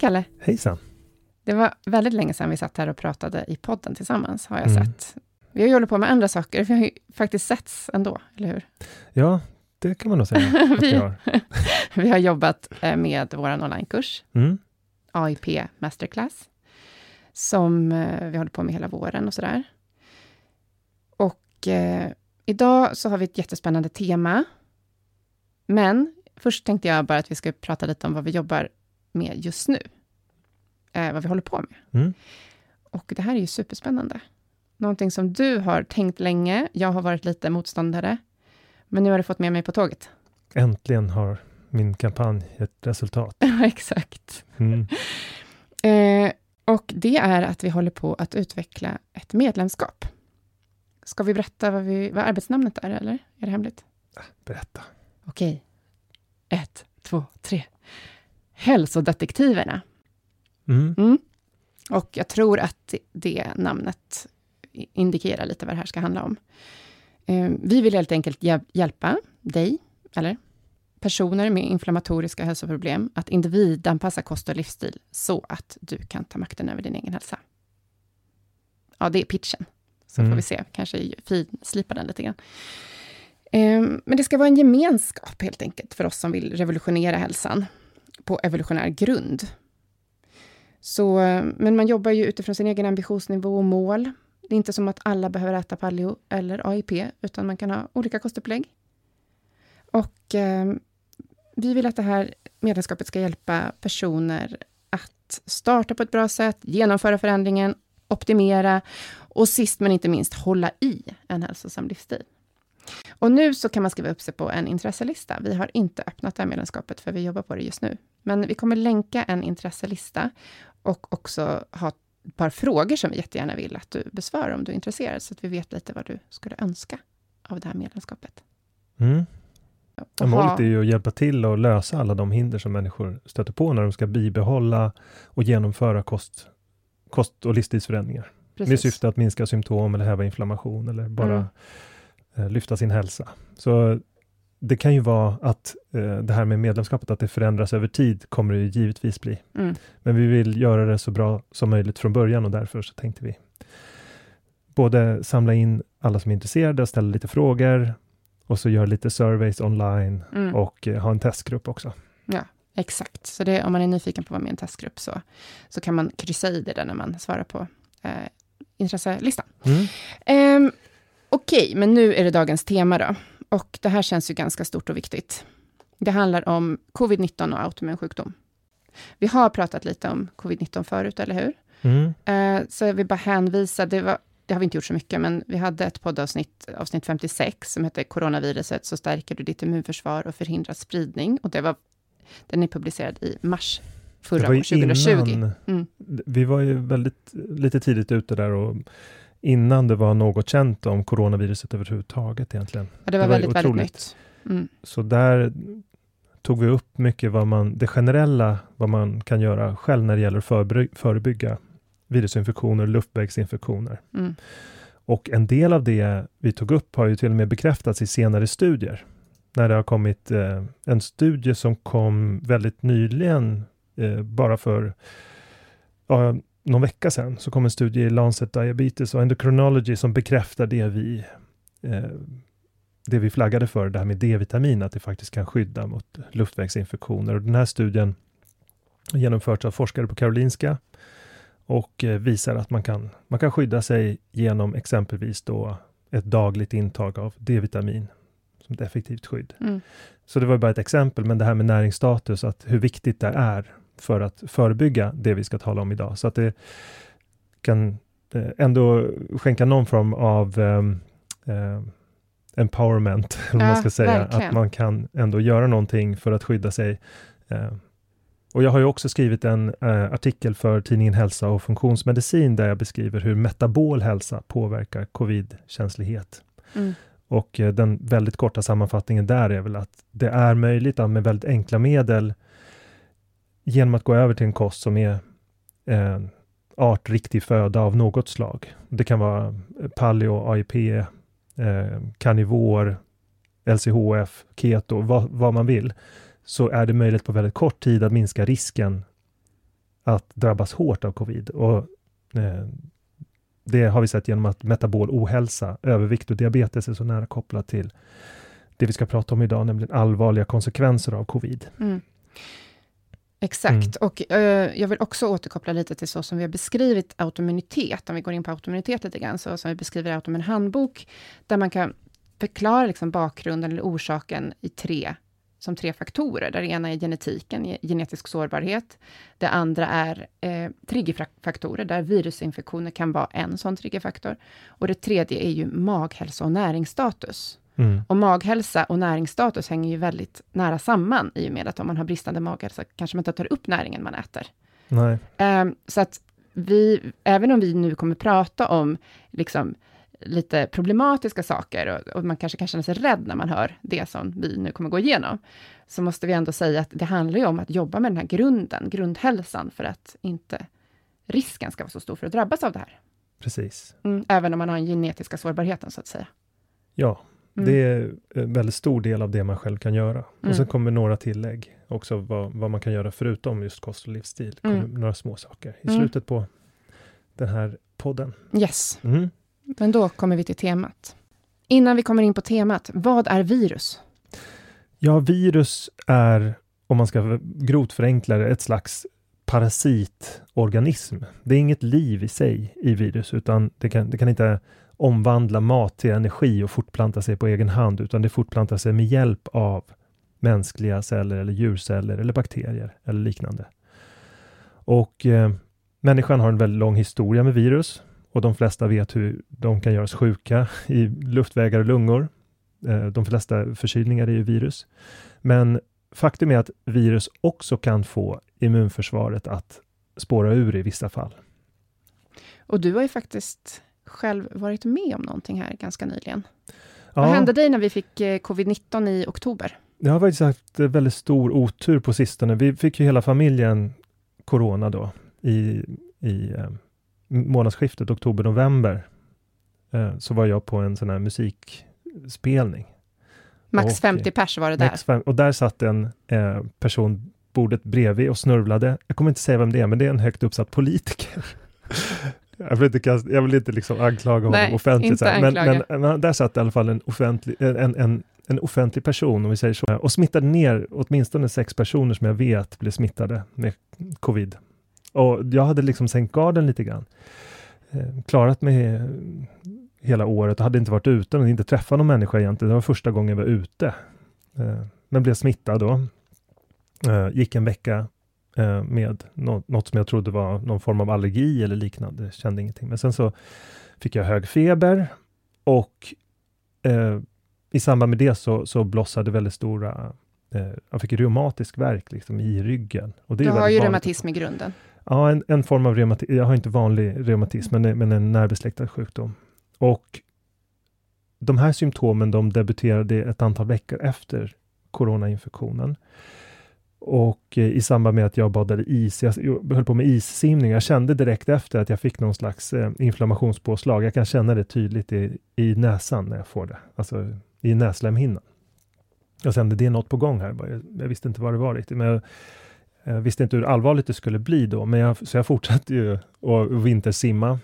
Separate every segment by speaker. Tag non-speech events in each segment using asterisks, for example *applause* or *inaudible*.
Speaker 1: Kalle!
Speaker 2: Hejsan!
Speaker 1: Det var väldigt länge sedan vi satt här och pratade i podden tillsammans, har jag
Speaker 2: Mm.
Speaker 1: sett. Vi har ju hållit på med andra saker, vi har ju faktiskt setts ändå, eller hur?
Speaker 2: Ja, det kan man nog säga *laughs* att vi har. *laughs*
Speaker 1: Vi har jobbat eh, med vår onlinekurs,
Speaker 2: Mm.
Speaker 1: AIP Masterclass, som eh, vi håller på med hela våren och sådär. Och eh, idag så har vi ett jättespännande tema. Men först tänkte jag bara att vi ska prata lite om vad vi jobbar med just nu. Eh, vad vi håller på med.
Speaker 2: Mm.
Speaker 1: Och det här är ju superspännande. Någonting som du har tänkt länge. Jag har varit lite motståndare. Men nu har du fått med mig på tåget.
Speaker 2: Äntligen har min kampanj ett resultat. *laughs*
Speaker 1: Ja, exakt.
Speaker 2: Mm. *laughs*
Speaker 1: Eh, och det är att vi håller på att utveckla ett medlemskap. Ska vi berätta vad, vi, vad arbetsnamnet är, eller? Är det hemligt?
Speaker 2: Berätta.
Speaker 1: Okej. Ett, två, tre. Hälsodetektiverna.
Speaker 2: Mm.
Speaker 1: Mm. Och jag tror att det namnet indikerar lite vad det här ska handla om. Eh, vi vill helt enkelt hjäl- hjälpa dig, eller personer med inflammatoriska hälsoproblem, att individanpassa kost och livsstil så att du kan ta makten över din egen hälsa. Ja, det är pitchen. Så
Speaker 2: Mm.
Speaker 1: får vi se, kanske finslipa den lite grann. Eh, Men det ska vara en gemenskap helt enkelt för oss som vill revolutionera hälsan på evolutionär grund. Så, eh, men man jobbar ju utifrån sin egen ambitionsnivå och mål. Det är inte som att alla behöver äta paleo eller AIP, utan man kan ha olika kostupplägg. Och eh, vi vill att det här medlemskapet ska hjälpa personer att starta på ett bra sätt, genomföra förändringen, optimera och sist men inte minst hålla i en hälsosam livsstil. Och nu så kan man skriva upp sig på en intresselista. Vi har inte öppnat det här medlemskapet, för vi jobbar på det just nu. Men vi kommer länka en intresselista och också ha ett par frågor som vi jättegärna vill att du besvarar om du är intresserad, så att vi vet lite vad du skulle önska av det här medlemskapet.
Speaker 2: Mm.
Speaker 1: Och
Speaker 2: Ja, Målet är ju att hjälpa till att lösa alla de hinder som människor stöter på när de ska bibehålla och genomföra kost, kost och livsstilsförändringar. Med
Speaker 1: precis.
Speaker 2: syfte att minska symptom eller häva inflammation eller bara
Speaker 1: Mm.
Speaker 2: Eh, lyfta sin hälsa. Så det kan ju vara att eh, det här med medlemskapet, att det förändras över tid, kommer det ju givetvis bli.
Speaker 1: Mm.
Speaker 2: Men vi vill göra det så bra som möjligt från början och därför så tänkte vi både samla in alla som är intresserade och ställa lite frågor och så göra lite surveys online
Speaker 1: Mm.
Speaker 2: och eh, ha en testgrupp också.
Speaker 1: Exakt, så det, om man är nyfiken på att vara med i en testgrupp så, så kan man kryssa i det där när man svarar på eh, intresselistan.
Speaker 2: Mm.
Speaker 1: Ehm, Okej, men nu är det dagens tema då. Och det här känns ju ganska stort och viktigt. Det handlar om covid-19 och autoimmun sjukdom. Vi har pratat lite om covid-19 förut, eller hur?
Speaker 2: Mm.
Speaker 1: Eh, så jag vill bara hänvisa, det, var, det har vi inte gjort så mycket, men vi hade ett poddavsnitt, avsnitt 56, som hette Coronaviruset, så stärker du ditt immunförsvar och förhindrar spridning. Och det var, den är publicerad i mars förra året, 2020.
Speaker 2: innan-
Speaker 1: Mm.
Speaker 2: Vi var ju väldigt lite tidigt ute där och innan det var något känt om coronaviruset överhuvudtaget egentligen.
Speaker 1: Ja, det var,
Speaker 2: Det var
Speaker 1: väldigt, väldigt
Speaker 2: otroligt.
Speaker 1: nytt. Mm.
Speaker 2: Så där tog vi upp mycket vad man, det generella, vad man kan göra själv när det gäller att förby- förebygga virusinfektioner, luftvägsinfektioner.
Speaker 1: Mm.
Speaker 2: Och en del av det vi tog upp har ju till och med bekräftats i senare studier. När det har kommit eh, en studie som kom väldigt nyligen, eh, bara för ja, någon vecka sedan, så kom en studie i Lancet Diabetes och Endocrinology som bekräftar det vi eh, det vi flaggade för, det här med D-vitamin, att det faktiskt kan skydda mot luftvägsinfektioner. Och den här studien har genomförts av forskare på Karolinska och eh, visar att man kan, man kan skydda sig genom exempelvis då ett dagligt intag av D-vitamin som ett effektivt skydd.
Speaker 1: Mm.
Speaker 2: Så det var bara ett exempel, men det här med näringsstatus, att hur viktigt det är för att förebygga det vi ska tala om idag. Så att det kan eh, ändå skänka någon form av ehm, eh, empowerment, *laughs* eller vad man
Speaker 1: Ja,
Speaker 2: ska säga.
Speaker 1: verkligen.
Speaker 2: Att man kan ändå göra någonting för att skydda sig. Eh, och jag har ju också skrivit en eh, artikel för tidningen Hälsa och funktionsmedicin där jag beskriver hur metabol hälsa påverkar covid-känslighet.
Speaker 1: Mm.
Speaker 2: Och eh, den väldigt korta sammanfattningen där är väl att det är möjligt att med väldigt enkla medel genom att gå över till en kost som är eh, artriktig föda av något slag. Det kan vara eh, paleo, AIP, eh, karnivor, LCHF, keto, vad, vad man vill, så är det möjligt på väldigt kort tid att minska risken att drabbas hårt av covid. Och eh, det har vi sett genom att metabol ohälsa, övervikt och diabetes är så nära kopplat till det vi ska prata om idag, nämligen allvarliga konsekvenser av covid.
Speaker 1: Mm. Exakt, och eh, jag vill också återkoppla lite till så som vi har beskrivit autoimmunitet, om vi går in på autoimmunitet lite grann, så som vi beskriver i Autoimmun handbok, där man kan förklara liksom bakgrunden eller orsaken i tre, som tre faktorer, där det ena är genetiken, ge- genetisk sårbarhet, det andra är eh, triggerfaktorer, där virusinfektioner kan vara en sån triggerfaktor, och det tredje är ju maghälsa och näringsstatus.
Speaker 2: Mm.
Speaker 1: Och maghälsa och näringsstatus hänger ju väldigt nära samman i och med att om man har bristande maghälsa kanske man inte tar upp näringen man äter. Ehm, så att vi, även om vi nu kommer prata om liksom lite problematiska saker och, och man kanske kan känna sig rädd när man hör det som vi nu kommer gå igenom, så måste vi ändå säga att det handlar ju om att jobba med den här grunden, grundhälsan, för att inte risken ska vara så stor för att drabbas av det här.
Speaker 2: precis.
Speaker 1: Mm, även om man har den genetiska sårbarheten, så att säga.
Speaker 2: Ja,
Speaker 1: Mm.
Speaker 2: det är en väldigt stor del av det man själv kan göra.
Speaker 1: Mm.
Speaker 2: Och sen kommer några tillägg också vad, vad man kan göra förutom just kost och livsstil.
Speaker 1: Mm.
Speaker 2: några små saker i
Speaker 1: Mm.
Speaker 2: slutet på den här podden.
Speaker 1: Yes.
Speaker 2: Mm.
Speaker 1: Men då kommer vi till temat. Innan vi kommer in på temat, vad är virus?
Speaker 2: Ja, virus är, om man ska grovt förenkla det, ett slags parasitorganism. Det är inget liv i sig i virus, utan det kan, det kan inte omvandla mat till energi och fortplanta sig på egen hand, utan det fortplantar sig med hjälp av mänskliga celler eller djurceller eller bakterier eller liknande. Och eh, människan har en väldigt lång historia med virus och de flesta vet hur de kan göra oss sjuka i luftvägar och lungor. Eh, de flesta förkylningar är ju virus. Men faktum är att virus också kan få immunförsvaret att spåra ur i vissa fall.
Speaker 1: Och du har ju faktiskt själv varit med om någonting här ganska nyligen.
Speaker 2: Ja,
Speaker 1: Vad hände dig när vi fick eh, covid-19 i oktober?
Speaker 2: Jag har faktiskt haft eh, väldigt stor otur på sistone. Vi fick ju hela familjen corona då i, i eh, månadsskiftet oktober-november. Eh, så var jag på en sån här musikspelning.
Speaker 1: Max
Speaker 2: och,
Speaker 1: 50 pers var det där.
Speaker 2: Fem, och där satt en eh, person bordet bredvid och snörvlade. Jag kommer inte säga vem det är, men det är en högt uppsatt politiker. *laughs* jag vill inte, kasta, jag vill inte liksom anklaga honom
Speaker 1: Nej,
Speaker 2: offentligt,
Speaker 1: inte
Speaker 2: men, men, men där satt i alla fall en offentlig, en, en, en offentlig person, om vi säger så, och smittade ner åtminstone sex personer som jag vet blev smittade med covid. Och jag hade liksom sänkt garden lite grann. Eh, klarat mig eh, hela året och hade inte varit ute och inte träffat någon människa egentligen. Det var första gången jag var ute. Eh, men blev smittad då. Eh, gick en vecka eh, med nå något som jag trodde var någon form av allergi eller liknande. Kände ingenting. Men sen så fick jag hög feber och eh, i samband med det så, så blossade väldigt stora eh, jag fick reumatisk värk liksom i ryggen. Och det är
Speaker 1: Du har
Speaker 2: väldigt
Speaker 1: ju
Speaker 2: vanligt.
Speaker 1: reumatism i grunden.
Speaker 2: Ja, en, en form av reumatism. Jag har inte vanlig reumatism, men, men en närbesläktad sjukdom. Och de här symptomen de debuterade ett antal veckor efter coronainfektionen. Och eh, i samband med att jag badade is, jag höll på med issimning, jag kände direkt efter att jag fick någon slags eh, inflammationspåslag. Jag kan känna det tydligt i, i näsan när jag får det, alltså i näslemhinnan. Jag kände det är något på gång här. Jag, jag visste inte vad det var riktigt, men jag, jag visste inte hur allvarligt det skulle bli då, men jag, så jag fortsatte ju att vintersimma.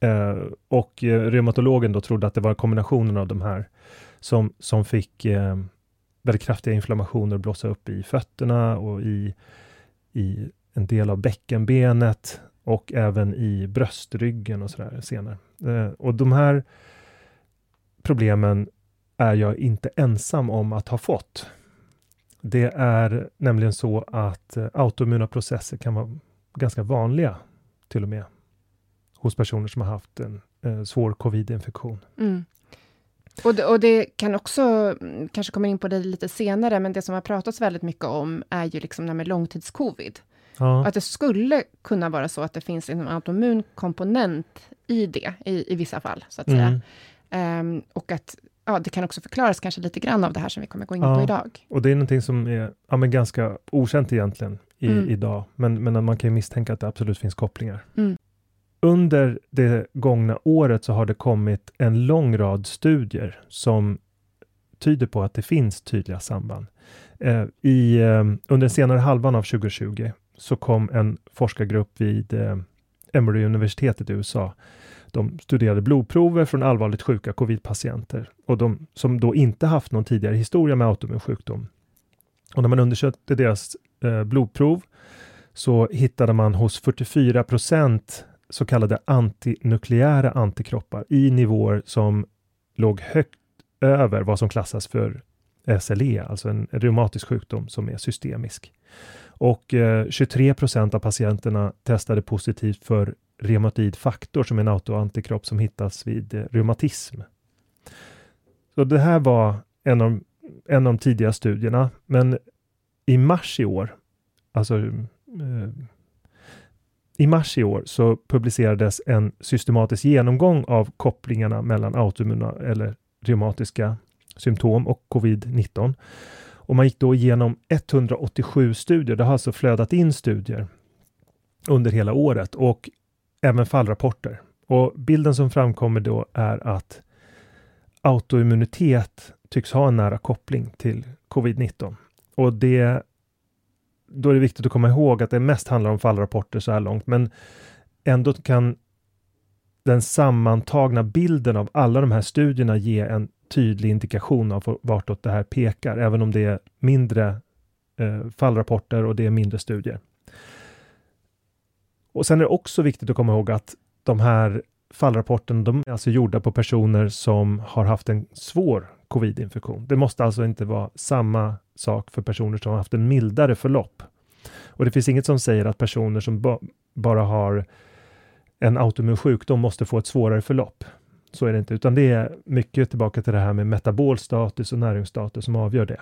Speaker 2: Eh, och eh, reumatologen då trodde att det var kombinationen av de här som, som fick eh, väldigt kraftiga inflammationer blossa upp i fötterna och i, i en del av bäckenbenet och även i bröstryggen och sådär senare. Eh, och de här problemen är jag inte ensam om att ha fått. Det är nämligen så att eh, autoimmuna processer kan vara ganska vanliga till och med hos personer som har haft en eh, svår covid-infektion.
Speaker 1: Mm. Och, det, och det kan också, mm, kanske kommer in på det lite senare, men det som har pratats väldigt mycket om är ju liksom det här med långtidscovid.
Speaker 2: Ja,
Speaker 1: Att det skulle kunna vara så att det finns en autoimmun komponent i det, i, i vissa fall, så att säga.
Speaker 2: mm.
Speaker 1: Ehm, och att ja, det kan också förklaras kanske lite grann av det här som vi kommer gå in
Speaker 2: Ja.
Speaker 1: på idag.
Speaker 2: Och det är någonting som är ja, men ganska okänt egentligen i,
Speaker 1: Mm.
Speaker 2: idag, men, men man kan ju misstänka att det absolut finns kopplingar.
Speaker 1: Mm.
Speaker 2: Under det gångna året så har det kommit en lång rad studier som tyder på att det finns tydliga samband. Eh, i, eh, under senare halvan av 2020 så kom en forskargrupp vid eh, Emory-universitetet i USA. De studerade blodprover från allvarligt sjuka covid-patienter och de som då inte haft någon tidigare historia med autoimmun sjukdom. Och när man undersökte deras eh, blodprov så hittade man hos 44 procent så kallade antinukleära antikroppar i nivåer som låg högt över vad som klassas för SLE, alltså en reumatisk sjukdom som är systemisk. Och eh, 23 procent av patienterna testade positivt för reumatoid faktor som är en autoantikropp som hittas vid eh, reumatism. Så det här var en av, en av de tidiga studierna, men i mars i år, alltså eh, i mars i år så publicerades en systematisk genomgång av kopplingarna mellan autoimmuna eller reumatiska symptom och covid-19. Och man gick då igenom 187 studier. Det har alltså flödat in studier under hela året och även fallrapporter. Och bilden som framkommer då är att autoimmunitet tycks ha en nära koppling till covid-19. Och det då är det viktigt att komma ihåg att det mest handlar om fallrapporter så här långt, men ändå kan den sammantagna bilden av alla de här studierna ge en tydlig indikation av vartåt det här pekar, även om det är mindre eh, fallrapporter och det är mindre studier. Och sen är det också viktigt att komma ihåg att de här fallrapporterna, de är alltså gjorda på personer som har haft en svår covid-infektion. Det måste alltså inte vara samma sak för personer som har haft en mildare förlopp. Och det finns inget som säger att personer som ba bara har en autoimmun sjukdom måste få ett svårare förlopp. Så är det inte, utan det är mycket tillbaka till det här med metabolstatus och näringsstatus som avgör det.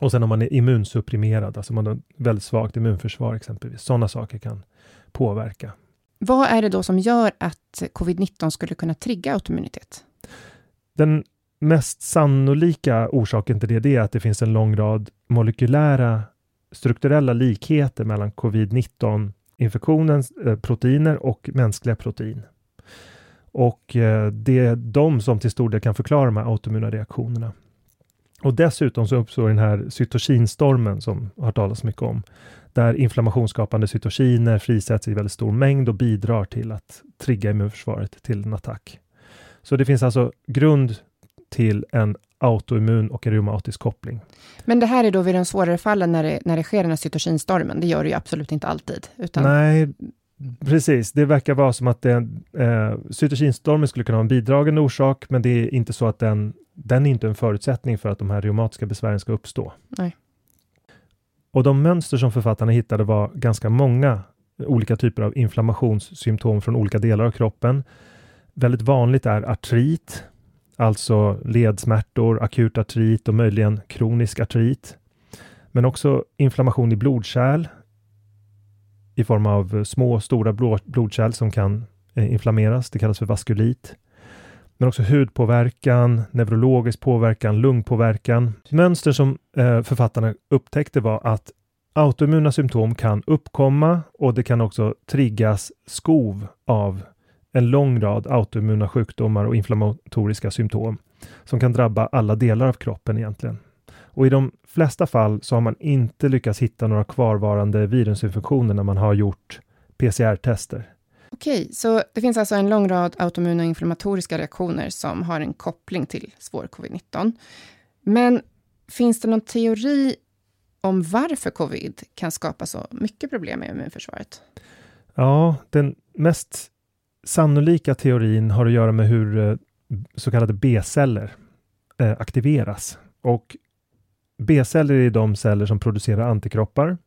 Speaker 2: Och sen om man är immunsupprimerad, alltså man har väldigt svagt immunförsvar exempelvis. Sådana saker kan påverka.
Speaker 1: Vad är det då som gör att covid-19 skulle kunna trigga autoimmunitet?
Speaker 2: Den mest sannolika orsaken till det, det är att det finns en lång rad molekylära strukturella likheter mellan covid-19 infektionens eh, proteiner och mänskliga protein. Och eh, det är de som till stor del kan förklara de här autoimmuna reaktionerna. Och dessutom så uppstår den här cytokinstormen som har talats mycket om, där inflammationsskapande cytokiner frisätts i väldigt stor mängd och bidrar till att trigga immunförsvaret till en attack. Så det finns alltså grund till en autoimmun och reumatisk koppling.
Speaker 1: Men det här är då vid de svårare fallen när det, när det sker den här cytokinstormen, det gör det ju absolut inte alltid. Utan...
Speaker 2: Nej, precis. Det verkar vara som att den, eh, cytokinstormen skulle kunna vara en bidragande orsak, men det är inte så att den, den är inte en förutsättning för att de här reumatiska besvären ska uppstå.
Speaker 1: Nej.
Speaker 2: Och de mönster som författarna hittade var ganska många olika typer av inflammationssymptom från olika delar av kroppen. Väldigt vanligt är artrit, alltså ledsmärtor, akut artrit och möjligen kronisk artrit. Men också inflammation i blodkärl i form av små och stora blodkärl som kan eh, inflammeras. Det kallas för vaskulit. Men också hudpåverkan, neurologisk påverkan, lungpåverkan. Mönster som eh, författarna upptäckte var att autoimmuna symptom kan uppkomma och det kan också triggas skov av en lång rad autoimmuna sjukdomar och inflammatoriska symptom som kan drabba alla delar av kroppen egentligen. Och i de flesta fall så har man inte lyckats hitta några kvarvarande virusinfektioner när man har gjort PCR-tester.
Speaker 1: Okej, så det finns alltså en lång rad autoimmuna inflammatoriska reaktioner som har en koppling till svår covid-19. Men finns det någon teori om varför covid kan skapa så mycket problem med immunförsvaret?
Speaker 2: Ja, den mest sannolika teorin har att göra med hur eh, så kallade B-celler eh, aktiveras. Och B-celler är de celler som producerar antikroppar.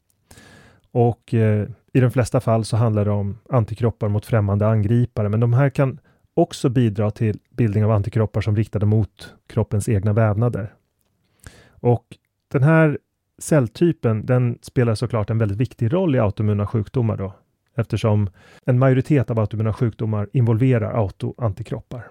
Speaker 2: Och eh, i de flesta fall så handlar det om antikroppar mot främmande angripare, men de här kan också bidra till bildning av antikroppar som riktade mot kroppens egna vävnader. Och den här celltypen, den spelar såklart en väldigt viktig roll i autoimmuna sjukdomar då, eftersom en majoritet av autoimmuna sjukdomar involverar autoantikroppar.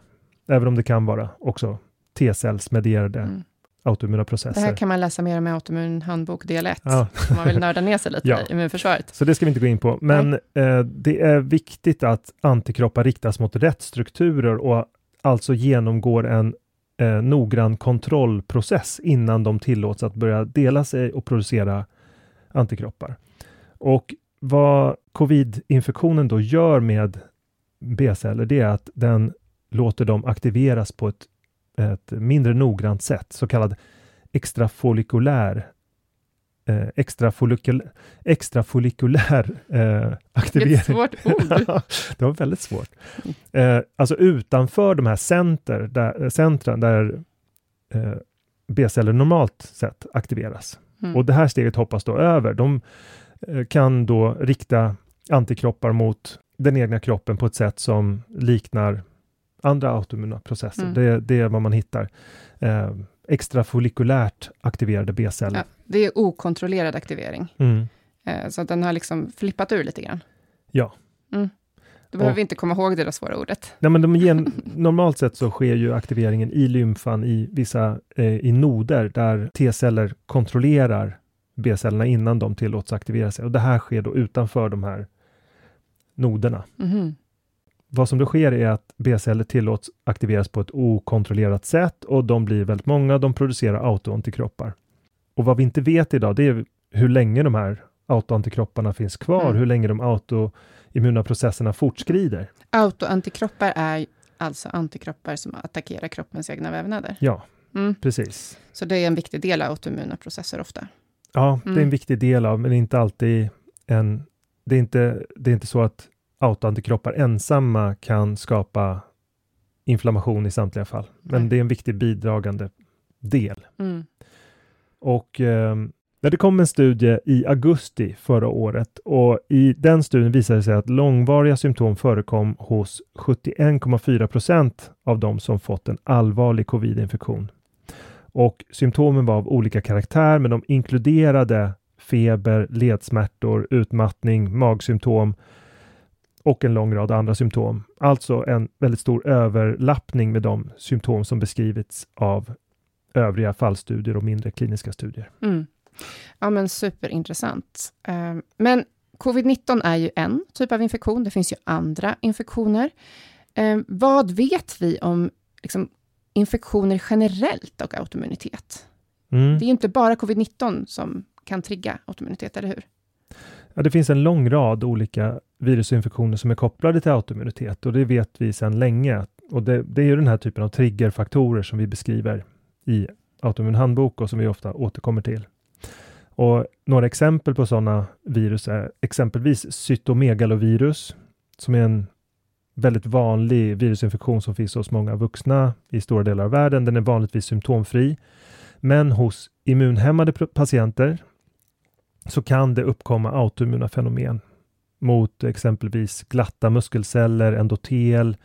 Speaker 2: Även om det kan vara också T-cellsmedierade mm. autoimmuna processer.
Speaker 1: Det här kan man läsa mer om i autoimmun handbok del 1, ja. om man vill nörda ner sig lite *laughs* ja. i immunförsvaret.
Speaker 2: Så det ska vi inte gå in på, men eh, det är viktigt att antikroppar riktas mot rätt strukturer och alltså genomgår en eh, noggrann kontrollprocess innan de tillåts att börja dela sig och producera antikroppar. Och vad covid-infektionen då gör med B-celler, det är att den låter dem aktiveras på ett, ett mindre noggrant sätt, så kallad extrafollikulär eh, extrafollikulär, extrafollikulär eh, aktivering.
Speaker 1: Vilket svårt *laughs* ord!
Speaker 2: det var väldigt svårt. Eh, alltså utanför de här center, där, centren där eh, B-celler normalt sett aktiveras. Mm. Och det här steget hoppas då över. De eh, kan då rikta antikroppar mot den egna kroppen på ett sätt som liknar andra autoimmuna processer. Mm. Det, det, är vad man hittar. Eh, extrafollikulärt aktiverade B-celler. Ja,
Speaker 1: det är okontrollerad aktivering. Mm. Eh, så den har liksom flippat ur lite grann.
Speaker 2: Ja.
Speaker 1: Mm. Då behöver och, vi inte komma ihåg det där svåra ordet.
Speaker 2: Nej, men de *laughs* gen, normalt sett så sker ju aktiveringen i lymfan i vissa eh, i noder där T-celler kontrollerar B-cellerna innan de tillåts aktivera sig. Och det här sker då utanför de här noderna. Mm. Vad som då sker är att B-celler tillåts aktiveras på ett okontrollerat sätt och de blir väldigt många. De producerar autoantikroppar. Och vad vi inte vet idag, det är hur länge de här autoantikropparna finns kvar, mm. hur länge de autoimmuna processerna fortskrider.
Speaker 1: Autoantikroppar är alltså antikroppar som attackerar kroppens egna vävnader?
Speaker 2: Ja, mm. precis.
Speaker 1: Så det är en viktig del av autoimmuna processer ofta?
Speaker 2: Ja, det är en mm. viktig del av, men inte alltid en... Det är inte, det är inte så att autoantikroppar ensamma kan skapa inflammation i samtliga fall. Men Nej. det är en viktig bidragande del. Mm. Och eh, det kom en studie i augusti förra året och i den studien visade det sig att långvariga symptom förekom hos 71,4 procent av de som fått en allvarlig covid-infektion. Och symptomen var av olika karaktär, men de inkluderade feber, ledsmärtor, utmattning, magsymptom och en lång rad andra symptom. Alltså en väldigt stor överlappning med de symptom som beskrivits av övriga fallstudier och mindre kliniska studier.
Speaker 1: Mm. Ja, men superintressant. Ehm, men covid-19 är ju en typ av infektion. Det finns ju andra infektioner. Ehm, vad vet vi om liksom, infektioner generellt och autoimmunitet? Mm. Det är ju inte bara covid-19 som kan trigga autoimmunitet, eller hur?
Speaker 2: Ja, det finns en lång rad olika virusinfektioner som är kopplade till autoimmunitet och det vet vi sedan länge. Och det, det är ju den här typen av triggerfaktorer som vi beskriver i autoimmun handbok och som vi ofta återkommer till. Och några exempel på sådana virus är exempelvis cytomegalovirus, som är en väldigt vanlig virusinfektion som finns hos många vuxna i stora delar av världen. Den är vanligtvis symptomfri. Men hos immunhämmade patienter så kan det uppkomma autoimmuna fenomen mot exempelvis glatta muskelceller, endotel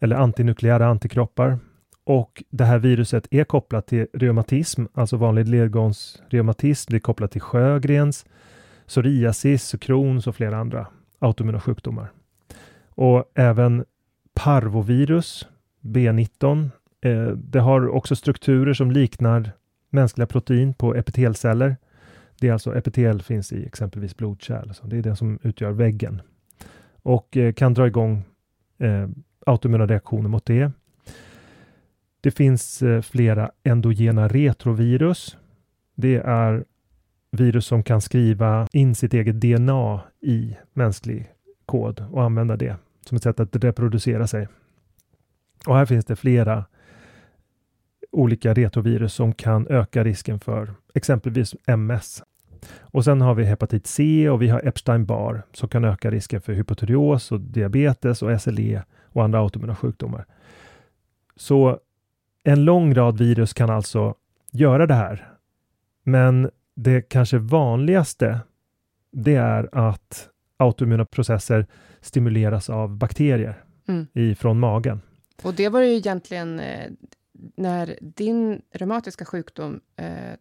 Speaker 2: eller antinukleära antikroppar. Och det här viruset är kopplat till reumatism, alltså vanlig ledgångsreumatism. Det är kopplat till Sjögrens, psoriasis, Crohns och flera andra autoimmuna sjukdomar. Och även parvovirus, B19, eh, det har också strukturer som liknar mänskliga protein på epitelceller. Det är alltså epitel finns i exempelvis blodkärl. Så det är det som utgör väggen och eh, kan dra igång eh, autoimmuna reaktioner mot det. Det finns eh, flera endogena retrovirus. Det är virus som kan skriva in sitt eget DNA i mänsklig kod och använda det som ett sätt att reproducera sig. Och här finns det flera olika retrovirus som kan öka risken för exempelvis MS. Och sen har vi hepatit C och vi har Epstein-Barr som kan öka risken för hypotyreos och diabetes och SLE och andra autoimmuna sjukdomar. Så en lång rad virus kan alltså göra det här. Men det kanske vanligaste det är att autoimmuna processer stimuleras av bakterier mm. ifrån magen.
Speaker 1: Och det var ju egentligen eh, när din reumatiska sjukdom eh,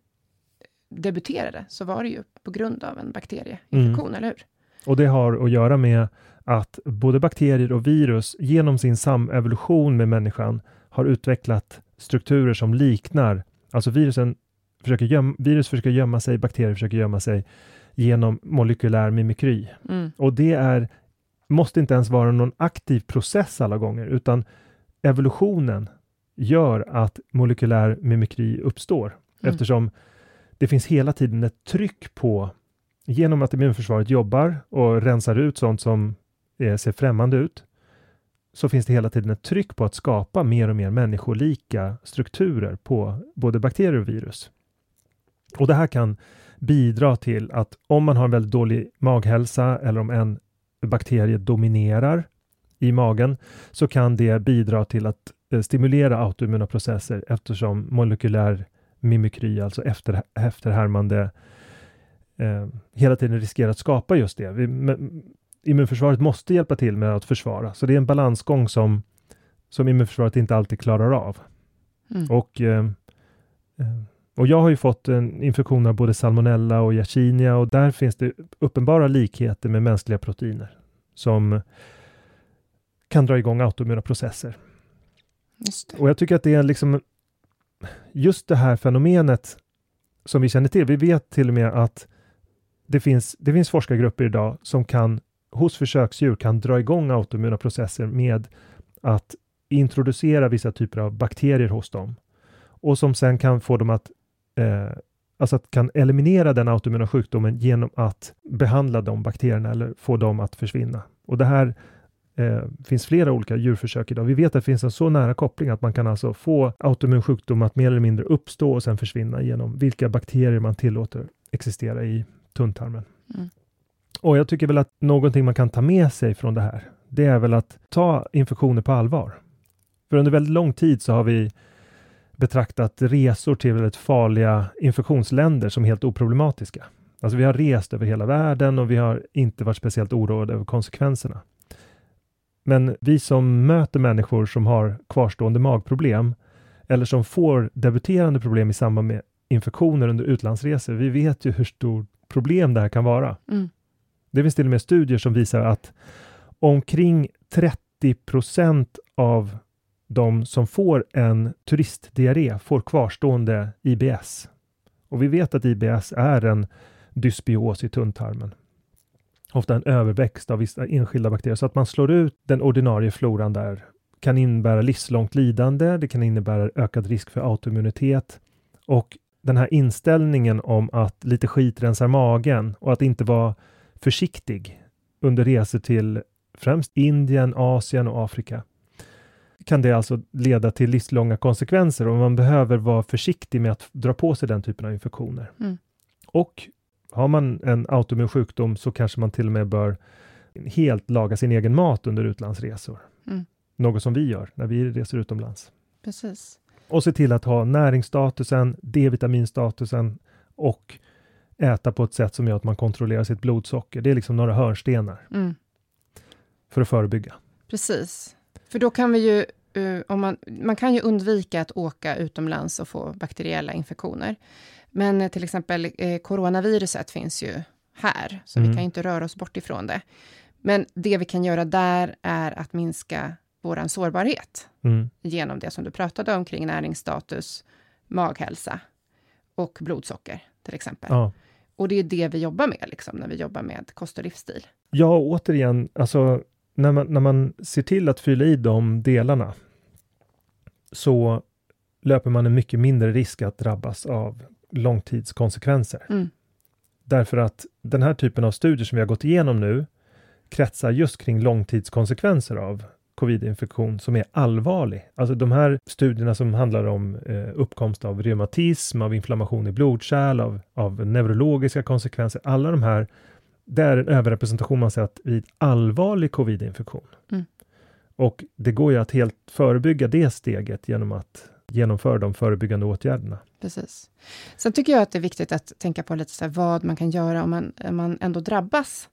Speaker 1: debuterade, så var det ju på grund av en bakterieinfektion, mm. eller hur?
Speaker 2: Och det har att göra med att både bakterier och virus genom sin samevolution med människan har utvecklat strukturer som liknar, alltså virusen försöker göm, virus försöker gömma sig, bakterier försöker gömma sig genom molekylär mimikry. Mm. Och det är, måste inte ens vara någon aktiv process alla gånger, utan evolutionen gör att molekylär mimikry uppstår, mm. eftersom det finns hela tiden ett tryck på, genom att immunförsvaret jobbar och rensar ut sånt som är, ser främmande ut, så finns det hela tiden ett tryck på att skapa mer och mer människolika strukturer på både bakterier och virus. Och det här kan bidra till att om man har en väldigt dålig maghälsa eller om en bakterie dominerar i magen så kan det bidra till att eh, stimulera autoimmuna processer eftersom molekylär mimikry, alltså efter, efterhärmande, eh, hela tiden riskerar att skapa just det. Vi, immunförsvaret måste hjälpa till med att försvara, så det är en balansgång som, som immunförsvaret inte alltid klarar av. Mm. Och, eh, eh och jag har ju fått en infektion av både salmonella och yersinia och där finns det uppenbara likheter med mänskliga proteiner som kan dra igång autoimmuna processer. Och jag tycker att det är liksom just det här fenomenet som vi känner till. Vi vet till och med att det finns, det finns forskargrupper idag som kan hos försöksdjur kan dra igång autoimmuna processer med att introducera vissa typer av bakterier hos dem och som sen kan få dem att eh, alltså att kan eliminera den autoimmuna sjukdomen genom att behandla de bakterierna eller få dem att försvinna. Och det här eh, finns flera olika djurförsök idag. Vi vet att det finns en så nära koppling att man kan alltså få autoimmun sjukdom att mer eller mindre uppstå och sen försvinna genom vilka bakterier man tillåter existera i tunntarmen. Mm. Och jag tycker väl att någonting man kan ta med sig från det här, det är väl att ta infektioner på allvar. För under väldigt lång tid så har vi betraktat resor till väldigt farliga infektionsländer som helt oproblematiska. Alltså vi har rest över hela världen och vi har inte varit speciellt oroade över konsekvenserna. Men vi som möter människor som har kvarstående magproblem eller som får debuterande problem i samband med infektioner under utlandsresor, vi vet ju hur stort problem det här kan vara. Mm. Det finns till och med studier som visar att omkring 30 procent av de som får en turistdiarré får kvarstående IBS. Och vi vet att IBS är en dysbios i tunntarmen. Ofta en överväxt av vissa enskilda bakterier, så att man slår ut den ordinarie floran där kan innebära livslångt lidande, det kan innebära ökad risk för autoimmunitet och den här inställningen om att lite skit rensar magen och att inte vara försiktig under resor till främst Indien, Asien och Afrika kan det alltså leda till livslånga konsekvenser och man behöver vara försiktig med att dra på sig den typen av infektioner.
Speaker 1: Mm.
Speaker 2: Och har man en autoimmun sjukdom så kanske man till och med bör helt laga sin egen mat under utlandsresor.
Speaker 1: Mm.
Speaker 2: Något som vi gör när vi reser utomlands.
Speaker 1: Precis.
Speaker 2: Och se till att ha näringsstatusen, D-vitaminstatusen och äta på ett sätt som gör att man kontrollerar sitt blodsocker. Det är liksom några hörnstenar
Speaker 1: Mm.
Speaker 2: för att förebygga.
Speaker 1: Precis. För då kan vi ju, eh, om man, man kan ju undvika att åka utomlands och få bakteriella infektioner. Men eh, till exempel eh, coronaviruset finns ju här, så
Speaker 2: Mm.
Speaker 1: vi kan ju inte röra oss bort ifrån det. Men det vi kan göra där är att minska vår sårbarhet
Speaker 2: Mm.
Speaker 1: genom det som du pratade om kring näringsstatus, maghälsa och blodsocker till exempel.
Speaker 2: Ja.
Speaker 1: Och det är det vi jobbar med liksom, när vi jobbar med kost och livsstil.
Speaker 2: Ja, återigen, alltså när man, när man ser till att fylla i de delarna så löper man en mycket mindre risk att drabbas av långtidskonsekvenser.
Speaker 1: Mm.
Speaker 2: Därför att den här typen av studier som vi har gått igenom nu kretsar just kring långtidskonsekvenser av covid-infektion som är allvarlig. Alltså de här studierna som handlar om eh, uppkomst av reumatism, av inflammation i blodkärl, av, av neurologiska konsekvenser, alla de här det är en överrepresentation man sett vid allvarlig covid-infektion.
Speaker 1: Mm.
Speaker 2: Och det går ju att helt förebygga det steget genom att genomföra de förebyggande åtgärderna.
Speaker 1: Precis. Sen tycker jag att det är viktigt att tänka på lite så här, vad man kan göra om man, om man ändå drabbas.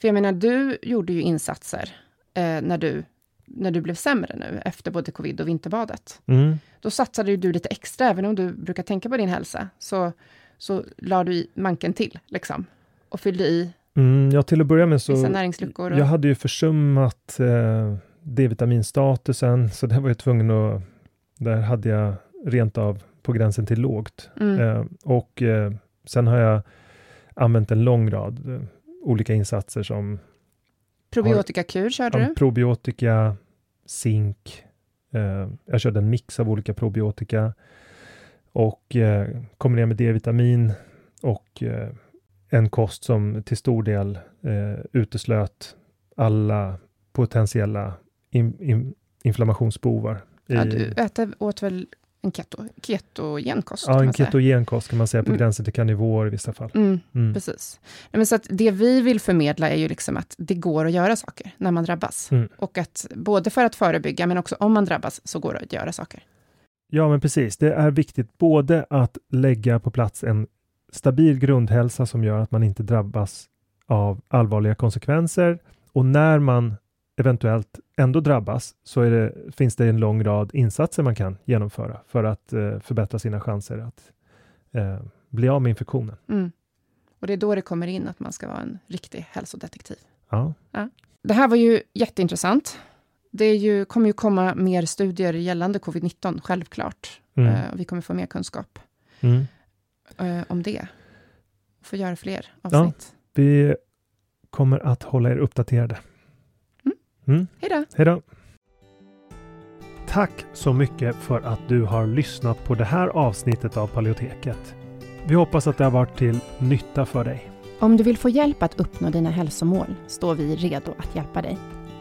Speaker 1: För jag menar, du gjorde ju insatser eh, när, du, när du blev sämre nu, efter både covid och vinterbadet.
Speaker 2: Mm.
Speaker 1: Då satsade ju du lite extra, även om du brukar tänka på din hälsa, så, så la du i manken till, liksom. Och fyllde i
Speaker 2: Mm, ja, till att börja med så
Speaker 1: vissa näringsluckor. Och,
Speaker 2: jag hade ju försummat eh, D-vitaminstatusen, så där var jag tvungen att, där hade jag rent av på gränsen till lågt.
Speaker 1: mm,
Speaker 2: Eh, och eh, sen har jag använt en lång rad eh, olika insatser som
Speaker 1: Probiotikakur körde du?
Speaker 2: probiotika, zink. Eh, jag körde en mix av olika probiotika och eh, kombinerade med D-vitamin och eh, en kost som till stor del eh, uteslöt alla potentiella in, in, inflammationsbovar. I,
Speaker 1: Ja, du äter, åt väl en keto, ketogen kost?
Speaker 2: ja, en ketogen kost kan man säga på
Speaker 1: Mm.
Speaker 2: gränsen till karnivor i vissa fall.
Speaker 1: Mm,
Speaker 2: Mm.
Speaker 1: Precis. Nej, men så att det vi vill förmedla är ju liksom att det går att göra saker när man drabbas.
Speaker 2: Mm.
Speaker 1: Och att både för att förebygga, men också om man drabbas, så går det att göra saker.
Speaker 2: Ja, men precis. Det är viktigt både att lägga på plats en stabil grundhälsa som gör att man inte drabbas av allvarliga konsekvenser och när man eventuellt ändå drabbas så det, finns det en lång rad insatser man kan genomföra för att eh, förbättra sina chanser att eh, bli av med infektionen.
Speaker 1: Mm. Och det är då det kommer in att man ska vara en riktig hälsodetektiv.
Speaker 2: Ja,
Speaker 1: Det här var ju jätteintressant. Det ju, kommer ju komma mer studier gällande covid-19, självklart.
Speaker 2: mm.
Speaker 1: Eh, och vi kommer få mer kunskap
Speaker 2: Mm.
Speaker 1: Eh, om det. Få göra fler avsnitt.
Speaker 2: Vi kommer att hålla er uppdaterade. Mm.
Speaker 1: Hej då!
Speaker 2: Hej då! Tack så mycket för att du har lyssnat på det här avsnittet av Paleoteket. Vi hoppas att det har varit till nytta för dig.
Speaker 1: Om du vill få hjälp att uppnå dina hälsomål står vi redo att hjälpa dig.